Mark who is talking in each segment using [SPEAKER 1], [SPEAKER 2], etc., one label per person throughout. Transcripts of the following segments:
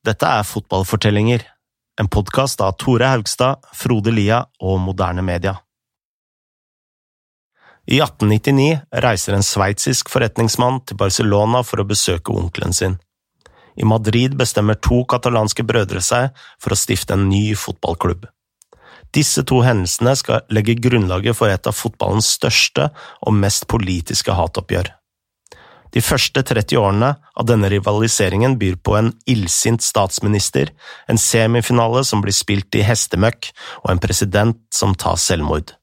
[SPEAKER 1] Dette er Fotballfortellinger, en podkast av Tore Haugstad, Frode Lia og Moderne Media. I 1899 reiser en sveitsisk forretningsmann til Barcelona for å besøke onkelen sin. I Madrid bestemmer to katalanske brødre seg for å stifte en ny fotballklubb. Disse to hendelsene skal legge grunnlaget for et av fotballens største og mest politiske hatoppgjør. De første 30 årene av denne rivaliseringen byr på en illsint statsminister, en semifinale som blir spilt i hestemøkk, og en president som tar selvmord.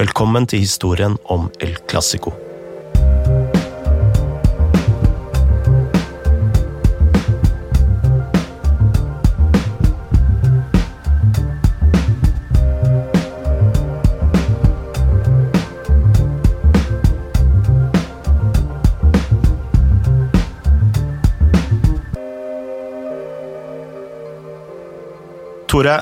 [SPEAKER 1] Velkommen til historien om El Clásico. Tore,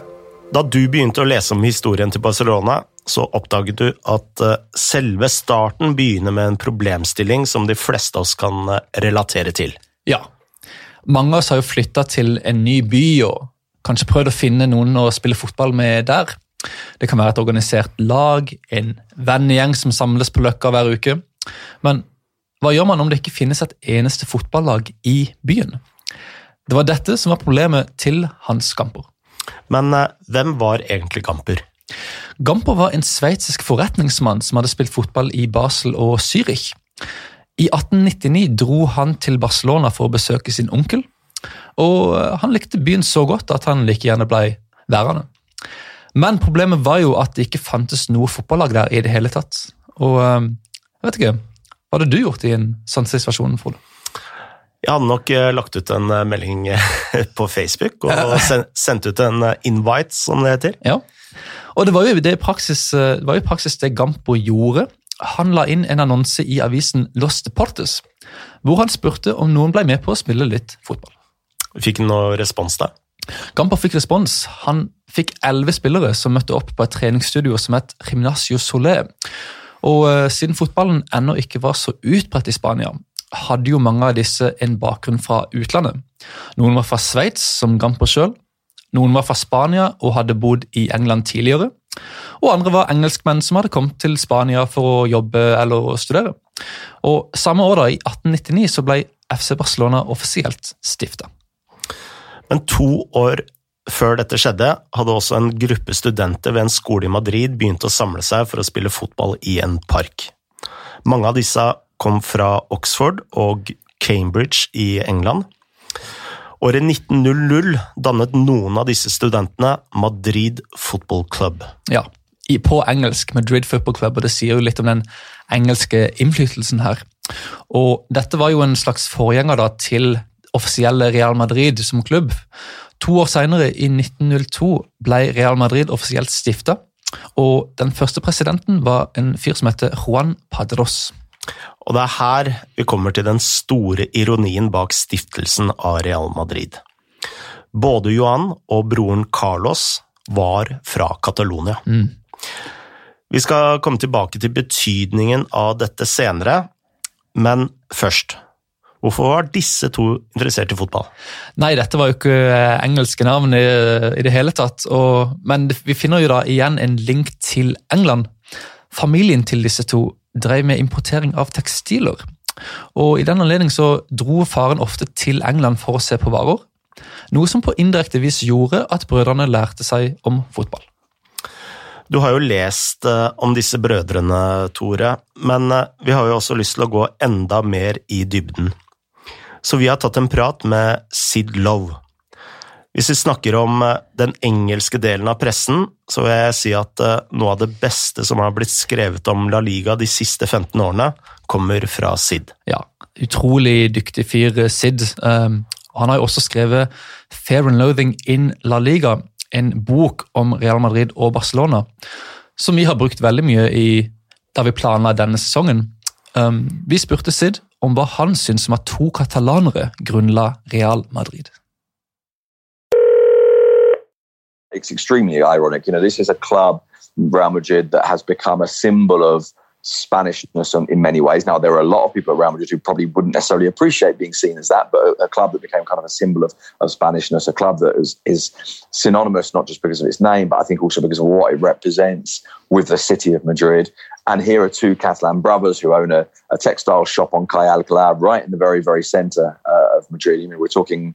[SPEAKER 1] da du begynte å lese om historien til Barcelona, så oppdaget du at eh, selve starten begynner med en problemstilling som de fleste av oss kan eh, relatere til.
[SPEAKER 2] Ja. Mange av oss har jo flytta til en ny by og kanskje prøvd å finne noen å spille fotball med der. Det kan være et organisert lag, en vennegjeng som samles på Løkka hver uke. Men hva gjør man om det ikke finnes et eneste fotballag i byen? Det var dette som var problemet til Hans Gamper.
[SPEAKER 1] Men eh, hvem var egentlig Gamper?
[SPEAKER 2] Gamper var en sveitsisk forretningsmann som hadde spilt fotball i Basel og Zürich. I 1899 dro han til Barcelona for å besøke sin onkel, og han likte byen så godt at han like gjerne ble værende. Men problemet var jo at det ikke fantes noe fotballag der i det hele tatt. Og eh, jeg vet ikke, hva hadde du gjort i en sånn situasjon, Frode?
[SPEAKER 1] Jeg hadde nok eh, lagt ut en eh, melding på Facebook og sendt ut en invite, som det heter.
[SPEAKER 2] Ja, og det var jo det praksis, det var jo praksis det Gampo gjorde. Han la inn en annonse i avisen Los Deportes, hvor han spurte om noen ble med på å spille litt fotball.
[SPEAKER 1] Fikk han noe respons da?
[SPEAKER 2] Gampo fikk respons. Han fikk elleve spillere som møtte opp på et treningsstudio som het Gimnasio Solé. Og siden fotballen ennå ikke var så utbredt i Spania, hadde jo mange av disse en bakgrunn fra utlandet. Noen var fra Sveits, som Gamper sjøl. Noen var fra Spania og hadde bodd i England tidligere. Og andre var engelskmenn som hadde kommet til Spania for å jobbe eller å studere. Og Samme år, da, i 1899, så ble FC Barcelona offisielt stifta.
[SPEAKER 1] Men to år før dette skjedde, hadde også en gruppe studenter ved en skole i Madrid begynt å samle seg for å spille fotball i en park. Mange av disse kom fra Oxford og Cambridge i England. Året 1900 dannet noen av disse studentene Madrid Football Club.
[SPEAKER 2] Ja, på engelsk Madrid Football Club, og det sier jo litt om den engelske innflytelsen her. Og Dette var jo en slags forgjenger da, til offisielle Real Madrid som klubb. To år senere, i 1902, ble Real Madrid offisielt stifta. Og den første presidenten var en fyr som heter Juan Padros.
[SPEAKER 1] Og det er her vi kommer til den store ironien bak stiftelsen av Real Madrid. Både Johan og broren Carlos var fra Catalonia.
[SPEAKER 2] Mm.
[SPEAKER 1] Vi skal komme tilbake til betydningen av dette senere, men først Hvorfor var disse to interessert i fotball?
[SPEAKER 2] Nei, dette var jo ikke engelske navn i, i det hele tatt. Og, men vi finner jo da igjen en link til England. Familien til disse to drev med importering av tekstiler. Og I den anledning så dro faren ofte til England for å se på varer. Noe som på indirekte vis gjorde at brødrene lærte seg om fotball.
[SPEAKER 1] Du har jo lest uh, om disse brødrene, Tore, men uh, vi har jo også lyst til å gå enda mer i dybden. Så vi har tatt en prat med Sid Lowe. Hvis vi snakker om uh, den engelske delen av pressen, så vil jeg si at noe av det beste som har blitt skrevet om La Liga de siste 15 årene, kommer fra Sid.
[SPEAKER 2] Ja, utrolig dyktig fyr, Sid. Um, han har jo også skrevet Fair and Loathing in La Liga, en bok om Real Madrid og Barcelona, som vi har brukt veldig mye i da vi planla denne sesongen. Um, vi spurte Sid om hva han syntes om at to katalanere grunnla Real Madrid.
[SPEAKER 3] It's extremely ironic. You know, this is a club, Real Madrid, that has become a symbol of Spanishness in many ways. Now, there are a lot of people at Real Madrid who probably wouldn't necessarily appreciate being seen as that, but a, a club that became kind of a symbol of, of Spanishness, a club that is, is synonymous not just because of its name, but I think also because of what it represents with the city of Madrid. And here are two Catalan brothers who own a, a textile shop on Calle Alcalá, right in the very, very centre uh, of Madrid. I mean, we're talking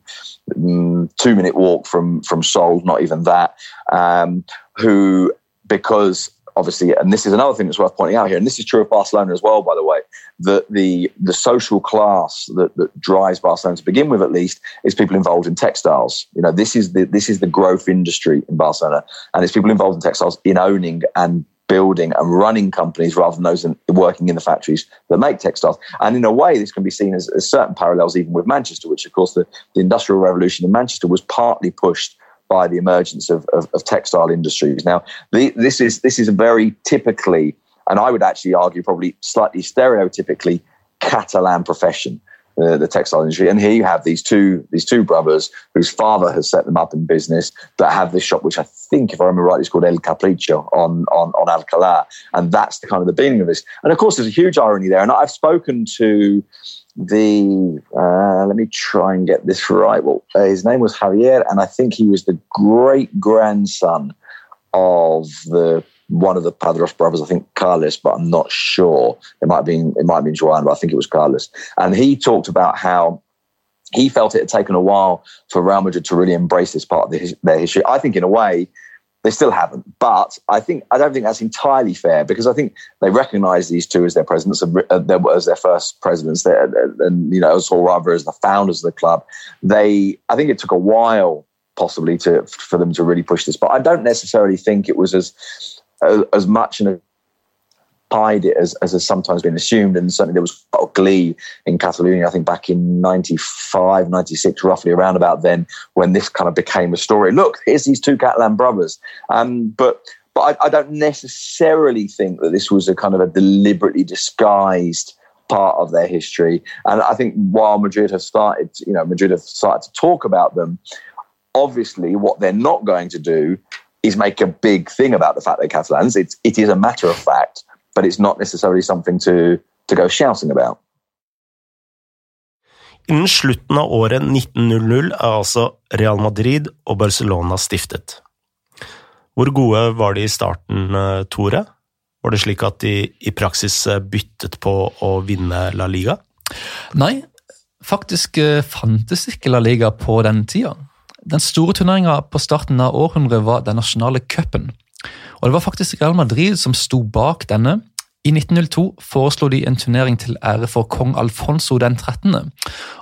[SPEAKER 3] mm, two minute walk from from Sol, not even that. Um, who, because obviously, and this is another thing that's worth pointing out here, and this is true of Barcelona as well, by the way, that the the social class that, that drives Barcelona to begin with, at least, is people involved in textiles. You know, this is the this is the growth industry in Barcelona, and it's people involved in textiles in owning and building and running companies rather than those in, working in the factories that make textiles. And in a way, this can be seen as, as certain parallels even with Manchester, which, of course, the, the Industrial Revolution in Manchester was partly pushed by the emergence of, of, of textile industries. Now, the, this is this is a very typically, and I would actually argue probably slightly stereotypically Catalan profession the, the, textile industry. And here you have these two these two brothers whose father has set them up in business that have this shop, which I think, if I remember right, is called El Capricho on on on Alcalá, and that's the kind of the beginning of this. And of course, there's a huge irony there. And I've spoken to the uh, let me try and get this right. Well, uh, his name was Javier, and I think he was the great grandson of the one of the Padros brothers, I think Carlos, but I'm not sure. It might have been it might have been Joan, but I think it was Carlos. And he talked about how he felt it had taken a while for Real Madrid to really embrace this part of the, their history. I think in a way they still haven't, but I think I don't think that's entirely fair because I think they recognise these two as their presidents, uh, as their first presidents, and you know, as or rather as the founders of the club. They, I think, it took a while possibly to for them to really push this, but I don't necessarily think it was as as, as much and hide it as, as has sometimes been assumed. And certainly there was a glee in Catalonia, I think back in 95, 96, roughly around about then, when this kind of became a story. Look, here's these two Catalan brothers. Um, but but I, I don't necessarily think that this was a kind of a deliberately disguised part of their history. And I think while Madrid have started, you know, Madrid have started to talk about them, obviously what they're not going to do is make a big thing about the fact they're Catalans. It's, it is a matter of fact, but it's not necessarily something to, to go shouting about.
[SPEAKER 1] Innen slutten av året 1900 er altså Real Madrid og Barcelona stiftet. Hvor gode var de i starten, eh, Tore? Var det slik at de i praksis eh, byttet på å vinne La Liga?
[SPEAKER 2] Nei, faktisk eh, fantes ikke La Liga på den tida. Den store turneringa på starten av århundret var den nasjonale cupen. Og det var faktisk Real Madrid som sto bak denne. I 1902 foreslo de en turnering til ære for kong Alfonso den 13.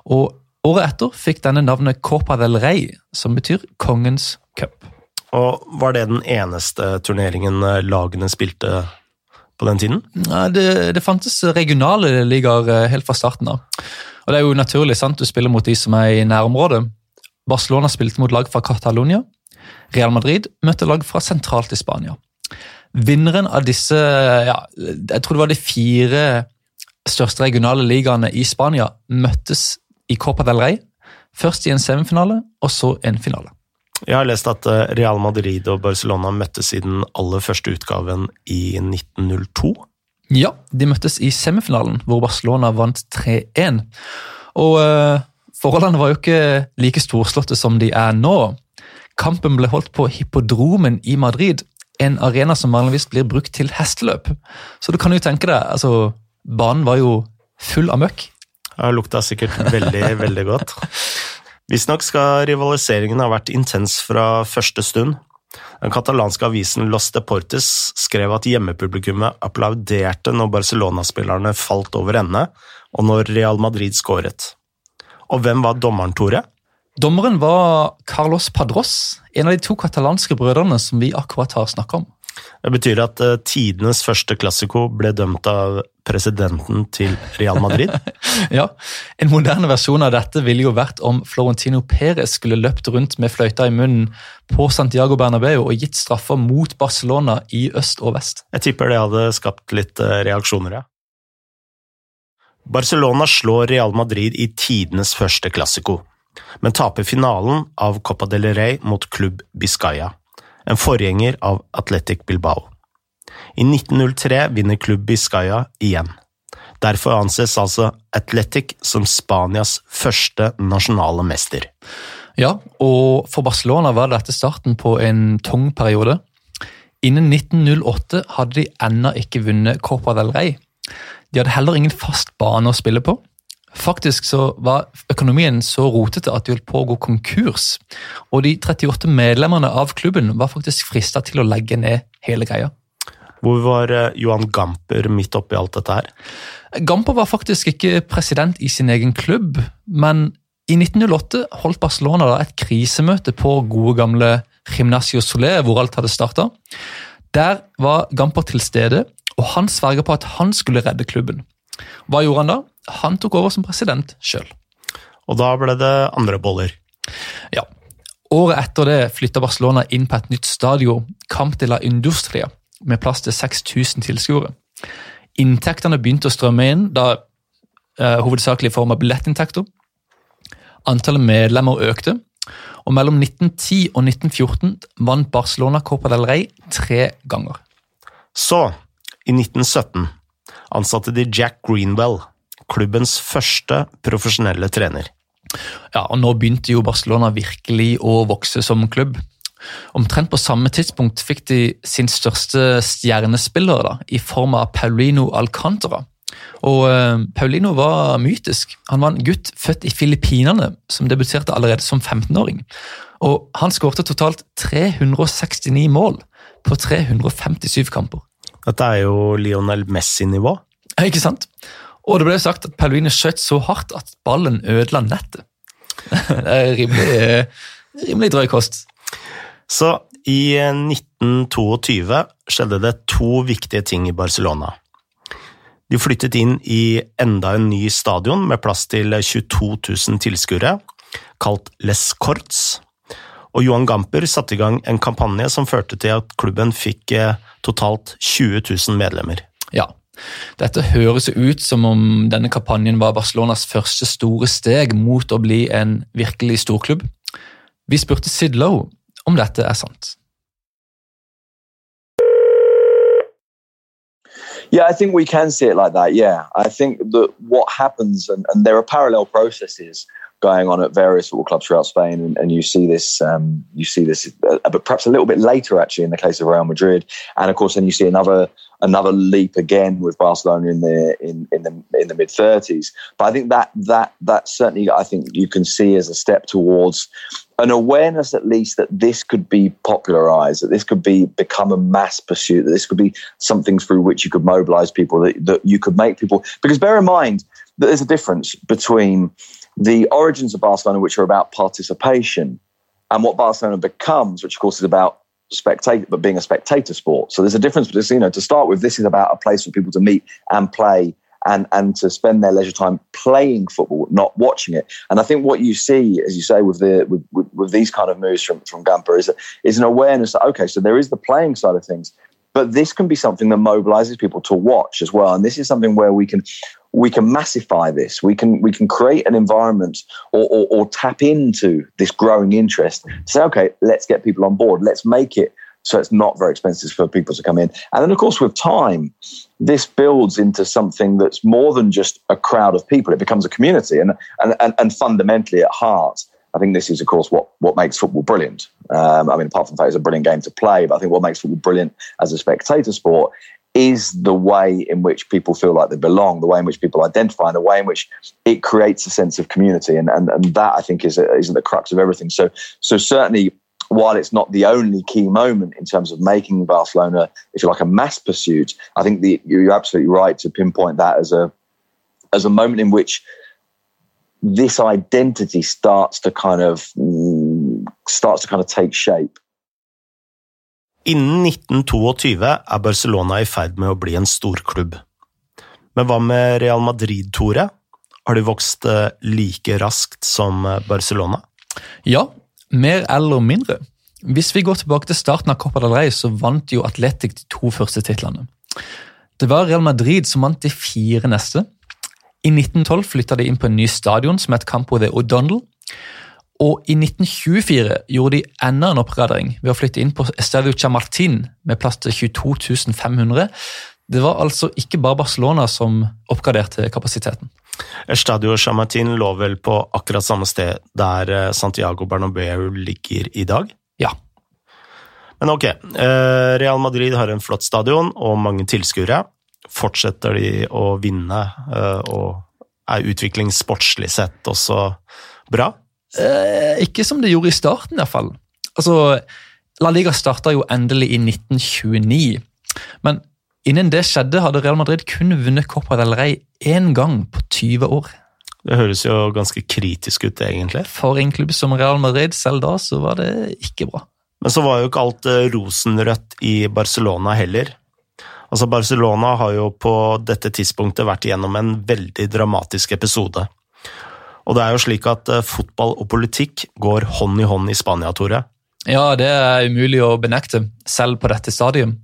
[SPEAKER 2] Og året etter fikk denne navnet Copa del Rey, som betyr kongens cup.
[SPEAKER 1] Og Var det den eneste turneringen lagene spilte på den tiden?
[SPEAKER 2] Nei, det, det fantes regionale ligaer eh, helt fra starten av. Og Det er jo naturlig, sant? du spiller mot de som er i nærområdet. Barcelona spilte mot lag fra Catalonia. Real Madrid møtte lag fra sentralt i Spania. Vinneren av disse ja, jeg tror det var de fire største regionale ligaene i Spania møttes i Copa del Rey. Først i en semifinale, og så en finale.
[SPEAKER 1] Jeg har lest at eh, Real Madrid og Barcelona møttes i den aller første utgaven i 1902.
[SPEAKER 2] Ja, de møttes i semifinalen, hvor Barcelona vant 3-1. Og uh, Forholdene var jo ikke like storslåtte som de er nå. Kampen ble holdt på Hippodromen i Madrid, en arena som vanligvis blir brukt til hesteløp. Så du kan jo tenke deg, altså, banen var jo full av møkk.
[SPEAKER 1] Ja, lukta sikkert veldig, veldig godt. Visstnok skal rivaliseringen ha vært intens fra første stund. Den katalanske avisen Los Deportes skrev at hjemmepublikummet applauderte når Barcelona-spillerne falt over ende, og når Real Madrid skåret. Og hvem var dommeren, Tore?
[SPEAKER 2] Dommeren var Carlos Padros, en av de to katalanske brødrene som vi akkurat har snakka om.
[SPEAKER 1] Det betyr at uh, tidenes første klassiko ble dømt av presidenten til Real Madrid?
[SPEAKER 2] ja, en moderne versjon av dette ville jo vært om Florentino Perez skulle løpt rundt med fløyta i munnen på Santiago Bernabeu og gitt straffer mot Barcelona i øst og vest.
[SPEAKER 1] Jeg tipper det hadde skapt litt uh, reaksjoner, ja. Barcelona slår Real Madrid i tidenes første klassiko, men taper finalen av Copa del Rey mot klubb Biscaya, en forgjenger av Athletic Bilbao. I 1903 vinner klubb Biscaya igjen. Derfor anses altså Athletic som Spanias første nasjonale mester.
[SPEAKER 2] Ja, og for Barcelona var dette starten på en tung periode. Innen 1908 hadde de ennå ikke vunnet Copa del Rey. De hadde heller ingen fast bane å spille på. Faktisk så var økonomien så rotete at de holdt på å gå konkurs. Og de 38 medlemmene av klubben var faktisk frista til å legge ned hele greia.
[SPEAKER 1] Hvor var eh, Johan Gamper midt oppi alt dette her?
[SPEAKER 2] Gamper var faktisk ikke president i sin egen klubb, men i 1908 holdt Barcelona et krisemøte på gode gamle Gimnasio Soler, hvor alt hadde starta. Der var Gamper til stede, og han sverga på at han skulle redde klubben. Hva gjorde han da? Han tok over som president sjøl.
[SPEAKER 1] Og da ble det andre boller.
[SPEAKER 2] Ja. Året etter det flytta Barcelona inn på et nytt stadion, Camp de la Industria, med plass til 6000 tilskuere. Inntektene begynte å strømme inn, da eh, hovedsakelig i form av billettinntekter. Antallet medlemmer økte, og mellom 1910 og 1914 vant Barcelona Copa del Rey tre ganger.
[SPEAKER 1] Så, i 1917, ansatte de Jack Greenwell, klubbens første profesjonelle trener.
[SPEAKER 2] Ja, og Nå begynte jo Barcelona virkelig å vokse som klubb. Omtrent på samme tidspunkt fikk de sin største stjernespiller da, i form av Paulino Alcantara. Og uh, Paulino var mytisk. Han var en gutt født i Filippinene som debuterte allerede som 15-åring. Og Han skårte totalt 369 mål på 357 kamper.
[SPEAKER 1] Dette er jo Lionel Messi-nivå.
[SPEAKER 2] Ikke sant? Og det ble sagt at Paulino skjøt så hardt at ballen ødela nettet. det er rimelig, rimelig drøy kost.
[SPEAKER 1] Så i 1922 skjedde det to viktige ting i Barcelona. De flyttet inn i enda en ny stadion med plass til 22 000 tilskuere, kalt Les Corts. Og Johan Gamper satte i gang en kampanje som førte til at klubben fikk totalt 20 000 medlemmer.
[SPEAKER 2] Ja, dette høres ut som om denne kampanjen var Barcelonas første store steg mot å bli en virkelig storklubb. Vi spurte Sid Lowe om dette er sant.
[SPEAKER 3] Yeah, I think we can see it like that. Yeah, I think that what happens, and, and there are parallel processes going on at various football clubs throughout Spain, and, and you see this, um, you see this, uh, but perhaps a little bit later actually in the case of Real Madrid, and of course then you see another another leap again with Barcelona in the in, in the in the mid thirties. But I think that that that certainly I think you can see as a step towards an awareness at least that this could be popularized, that this could be become a mass pursuit, that this could be something through which you could mobilize people, that, that you could make people because bear in mind that there's a difference between the origins of Barcelona, which are about participation, and what Barcelona becomes, which of course is about spectator, but being a spectator sport. So there's a difference. But you know, to start with, this is about a place for people to meet and play. And, and to spend their leisure time playing football, not watching it. And I think what you see, as you say, with the with, with, with these kind of moves from from Gamper is is an awareness that okay, so there is the playing side of things, but this can be something that mobilizes people to watch as well. And this is something where we can we can massify this. We can we can create an environment or, or, or tap into this growing interest. Say, okay, let's get people on board. Let's make it so it's not very expensive for people to come in. And then, of course, with time, this builds into something that's more than just a crowd of people. It becomes a community, and and and, and fundamentally at heart. I think this is, of course, what, what makes football brilliant. Um, I mean, apart from the fact it's a brilliant game to play, but I think what makes football brilliant as a spectator sport is the way in which people feel like they belong, the way in which people identify, the way in which it creates a sense of community. And, and, and that, I think, is, is the crux of everything. So, so certainly, while it's not the only key moment in terms of making Barcelona, if you like, a mass pursuit, I think the, you're absolutely right to pinpoint that as a as a moment in which this identity starts to kind of starts to kind of take shape.
[SPEAKER 1] Innen 1922 er Barcelona i ferd med å bli en storklubb. Men hva med Real Madrid, Tore? Har de vokst eh, like raskt som eh, Barcelona?
[SPEAKER 2] Ja, mer eller mindre. Hvis vi går tilbake til starten av Copa del Rey, så vant jo Atletic de to første titlene. Det var Real Madrid som vant de fire neste. I 1912 flytta de inn på en ny stadion som het Campo de O'Donnell. Og i 1924 gjorde de enda en oppgradering ved å flytte inn på Estadio Chamartin med plass til 22 500. Det var altså ikke bare Barcelona som oppgraderte kapasiteten.
[SPEAKER 1] Estadio Chamartin lå vel på akkurat samme sted der eh, Santiago Bernabeu ligger i dag?
[SPEAKER 2] Ja.
[SPEAKER 1] Men ok, eh, Real Madrid har en flott stadion og mange tilskuere. Fortsetter de å vinne, eh, og er utvikling sportslig sett også bra?
[SPEAKER 2] Eh, ikke som det gjorde i starten, iallfall. Altså, La Liga starta jo endelig i 1929. Men innen det skjedde, hadde Real Madrid kun vunnet Copa del Rey én gang på 20 år.
[SPEAKER 1] Det høres jo ganske kritisk ut, egentlig.
[SPEAKER 2] For en klubb som Real Madrid selv da, så var det ikke bra.
[SPEAKER 1] Men så var jo ikke alt eh, rosenrødt i Barcelona heller. Altså Barcelona har jo på dette tidspunktet vært igjennom en veldig dramatisk episode. Og det er jo slik at eh, fotball og politikk går hånd i hånd i Spania, Tore.
[SPEAKER 2] Ja, det er umulig å benekte, selv på dette stadiet.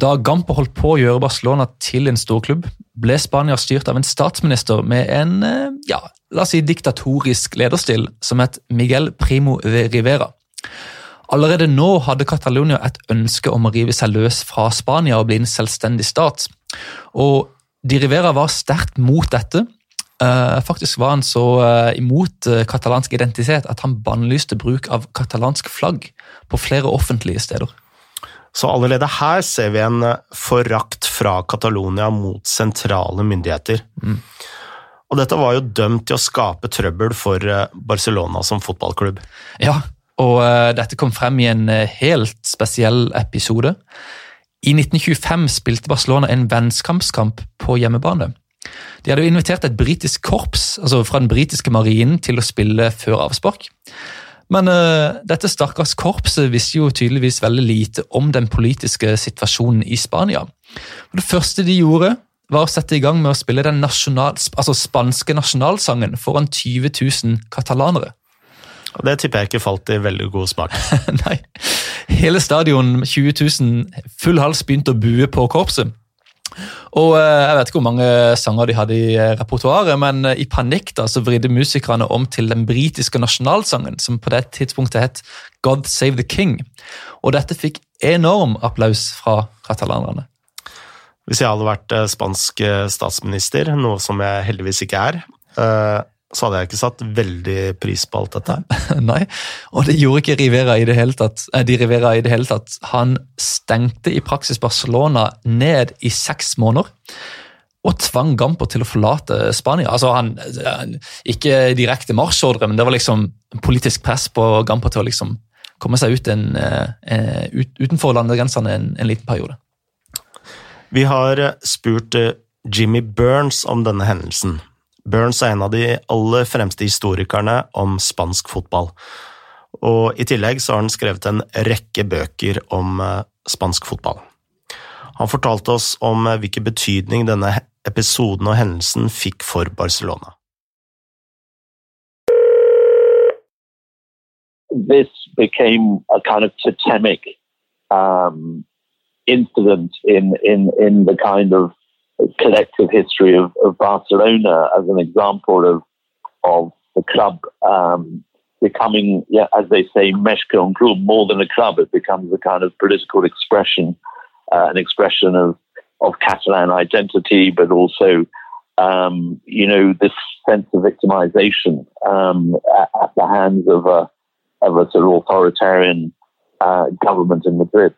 [SPEAKER 2] Da Gampo holdt på å gjøre Barcelona til en storklubb, ble Spania styrt av en statsminister med en eh, ja, la oss si diktatorisk lederstil som het Miguel Primo de Rivera. Allerede nå hadde Catalonia et ønske om å rive seg løs fra Spania og bli en selvstendig stat. Og Di Rivera var sterkt mot dette. Uh, faktisk var han så uh, imot uh, katalansk identitet at han bannlyste bruk av katalansk flagg på flere offentlige steder.
[SPEAKER 1] Så allerede her ser vi en forakt fra Catalonia mot sentrale myndigheter. Mm. Og dette var jo dømt til å skape trøbbel for Barcelona som fotballklubb.
[SPEAKER 2] Ja, og dette kom frem i en helt spesiell episode. I 1925 spilte Barcelona en vennskampskamp på hjemmebane. De hadde jo invitert et britisk korps altså fra den britiske marinen til å spille før avspark. Men uh, dette stakkars korpset visste jo tydeligvis veldig lite om den politiske situasjonen i Spania. Og det første de gjorde, var å sette i gang med å spille den nasjonal, altså spanske nasjonalsangen foran 20 000 katalanere.
[SPEAKER 1] Og Det tipper jeg ikke falt i veldig god smak.
[SPEAKER 2] Nei. Hele stadion, 20 000, full hals, begynte å bue på korpset. Og eh, Jeg vet ikke hvor mange sanger de hadde i eh, repertoaret, men eh, i panikk da, så vridde musikerne om til den britiske nasjonalsangen, som på det tidspunktet het God Save the King. Og Dette fikk enorm applaus fra katalanerne.
[SPEAKER 1] Hvis jeg hadde vært spansk statsminister, noe som jeg heldigvis ikke er, så hadde jeg ikke satt veldig pris på alt dette.
[SPEAKER 2] Nei, og det gjorde ikke Rivera i det hele tatt. Eh, de Rivera i det hele tatt. Han stengte i praksis Barcelona ned i seks måneder. Og tvang Gamper til å forlate Spania. Altså han, Ikke direkte marsjordre, men det var liksom politisk press på Gamper til å liksom komme seg ut, en, uh, ut utenfor landegrensene en, en liten periode.
[SPEAKER 1] Vi har spurt Jimmy Burns om denne hendelsen. Burns er en av de aller fremste historikerne om spansk fotball. Og I tillegg så har han skrevet en rekke bøker om eh, spansk fotball. Han fortalte oss om eh, hvilken betydning denne episoden og hendelsen fikk for Barcelona.
[SPEAKER 4] This became a kind of totemic um, incident in, in, in the kind of collective history of, of Barcelona as an example of of the club um, becoming, yeah, as they say, Meshka and Club, more than a club. It becomes a kind of political expression, uh, an expression of, of Catalan identity, but also, um, you know, this sense of victimization um, at, at, the hands of a, of a sort of authoritarian uh, government in Madrid.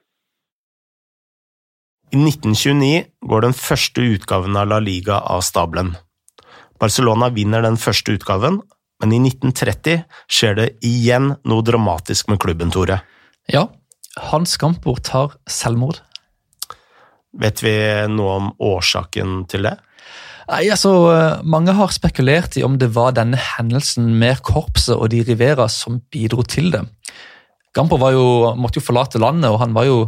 [SPEAKER 1] I 1929 går den første utgaven av La Liga av stabelen. Barcelona vinner den første utgaven, men i 1930 skjer det igjen noe dramatisk med klubben, Tore.
[SPEAKER 2] Ja, Hans Gampo tar selvmord.
[SPEAKER 1] Vet vi noe om årsaken til det?
[SPEAKER 2] Nei, altså, Mange har spekulert i om det var denne hendelsen med korpset og de Rivera som bidro til det. Gampo jo, måtte jo forlate landet, og han var jo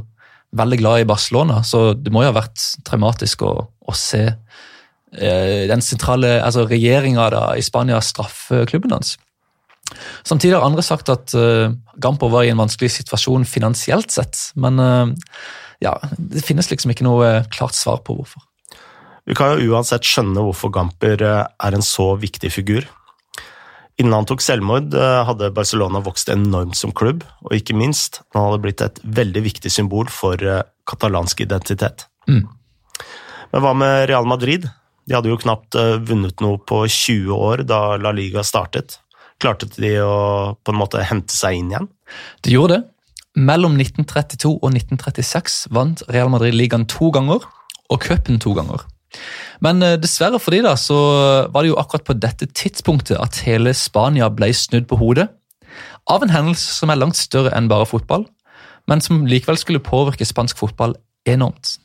[SPEAKER 2] veldig glad i Barcelona, så det må jo ha vært traumatisk å, å se eh, den sentrale altså regjeringa i Spania straffe klubben hans. Samtidig har andre sagt at uh, Gamper var i en vanskelig situasjon finansielt sett, men uh, ja, det finnes liksom ikke noe klart svar på hvorfor.
[SPEAKER 1] Vi kan jo uansett skjønne hvorfor Gamper er en så viktig figur. Innen han tok selvmord, eh, hadde Barcelona vokst enormt som klubb, og ikke minst, han hadde blitt et veldig viktig symbol for eh, katalansk identitet.
[SPEAKER 2] Mm.
[SPEAKER 1] Men hva med Real Madrid? De hadde jo knapt eh, vunnet noe på 20 år da La Liga startet. Klarte de å på en måte hente seg inn igjen?
[SPEAKER 2] De gjorde det. Mellom 1932 og 1936 vant Real Madrid ligaen to ganger, og cupen to ganger. Men eh, dessverre for de da, så var det jo akkurat på dette tidspunktet at hele Spania ble snudd på hodet. Av en hendelse som er langt større enn bare fotball, men som likevel skulle påvirke spansk fotball enormt.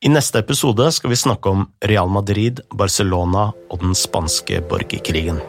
[SPEAKER 1] I neste episode skal vi snakke om Real Madrid, Barcelona og den spanske borgerkrigen.